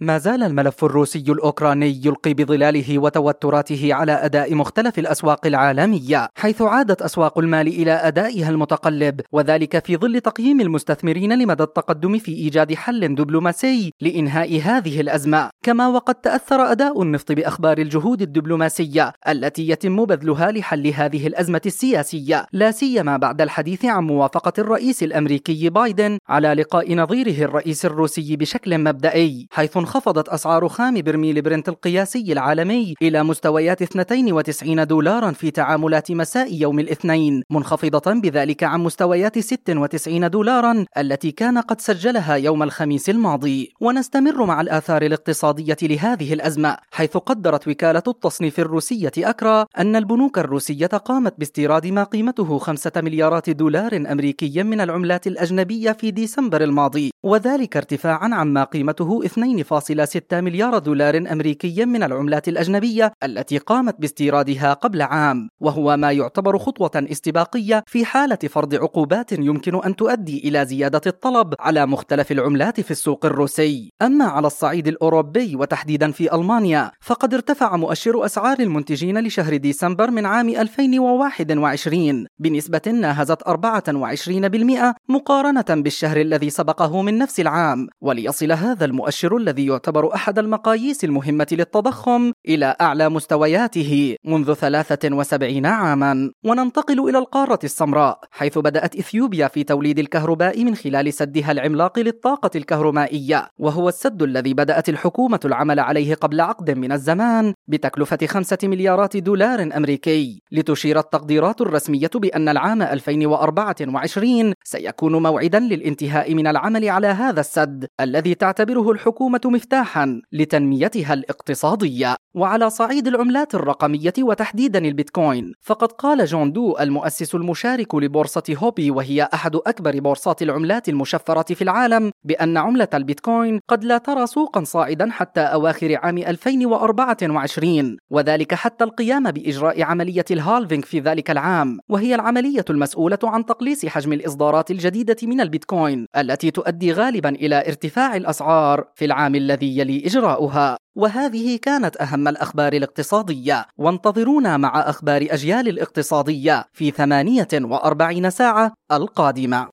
ما زال الملف الروسي الأوكراني يلقي بظلاله وتوتراته على أداء مختلف الأسواق العالمية حيث عادت أسواق المال إلى أدائها المتقلب وذلك في ظل تقييم المستثمرين لمدى التقدم في إيجاد حل دبلوماسي لإنهاء هذه الأزمة. كما وقد تأثر أداء النفط بأخبار الجهود الدبلوماسية التي يتم بذلها لحل هذه الأزمة السياسية. لا سيما بعد الحديث عن موافقة الرئيس الأمريكي بايدن على لقاء نظيره الرئيس الروسي بشكل مبدئي حيث انخفضت أسعار خام برميل برنت القياسي العالمي إلى مستويات 92 دولارا في تعاملات مساء يوم الاثنين منخفضة بذلك عن مستويات 96 دولارا التي كان قد سجلها يوم الخميس الماضي. ونستمر مع الآثار الاقتصادية لهذه الأزمة حيث قدرت وكالة التصنيف الروسية أكرا أن البنوك الروسية قامت باستيراد ما قيمته 5 مليارات دولار أمريكي من العملات الأجنبية في ديسمبر الماضي وذلك ارتفاعا عما قيمته 2.6 مليار دولار أمريكي من العملات الأجنبية التي قامت باستيرادها قبل عام وهو ما يعتبر خطوة استباقية في حالة فرض عقوبات يمكن أن تؤدي إلى زيادة الطلب على مختلف العملات في السوق الروسي. أما على الصعيد الأوروبي وتحديدا في ألمانيا فقد ارتفع مؤشر أسعار المنتجين لشهر ديسمبر من عام 2021 بنسبة ناهزت 24% مقارنة بالشهر الذي سبقه من نفس العام. وليصل هذا المؤشر الذي يعتبر أحد المقاييس المهمة للتضخم إلى أعلى مستوياته منذ 73 عاما. وننتقل إلى القارة السمراء حيث بدأت إثيوبيا في توليد الكهرباء من خلال سدها العملاق للطاقة الكهرومائية وهو السد الذي بدأت العمل عليه قبل عقد من الزمان بتكلفة خمسة مليارات دولار أمريكي. لتشير التقديرات الرسمية بأن العام 2024 سيكون موعدا للانتهاء من العمل على هذا السد الذي تعتبره الحكومة مفتاحا لتنميتها الاقتصادية. وعلى صعيد العملات الرقمية وتحديدا البيتكوين فقد قال جون دو المؤسس المشارك لبورصة هوبي وهي أحد أكبر بورصات العملات المشفرة في العالم بأن عملة البيتكوين قد لا ترى سوقا صاعدا حتى أواخر عام 2024 وذلك حتى القيام بإجراء عملية ال halving في ذلك العام وهي العملية المسؤولة عن تقليص حجم الإصدارات الجديدة من البيتكوين التي تؤدي غالبا إلى ارتفاع الأسعار في العام الذي يلي إجراؤها. وهذه كانت أهم الأخبار الاقتصادية. وانتظرونا مع أخبار أجيال الاقتصادية في 48 ساعة القادمة.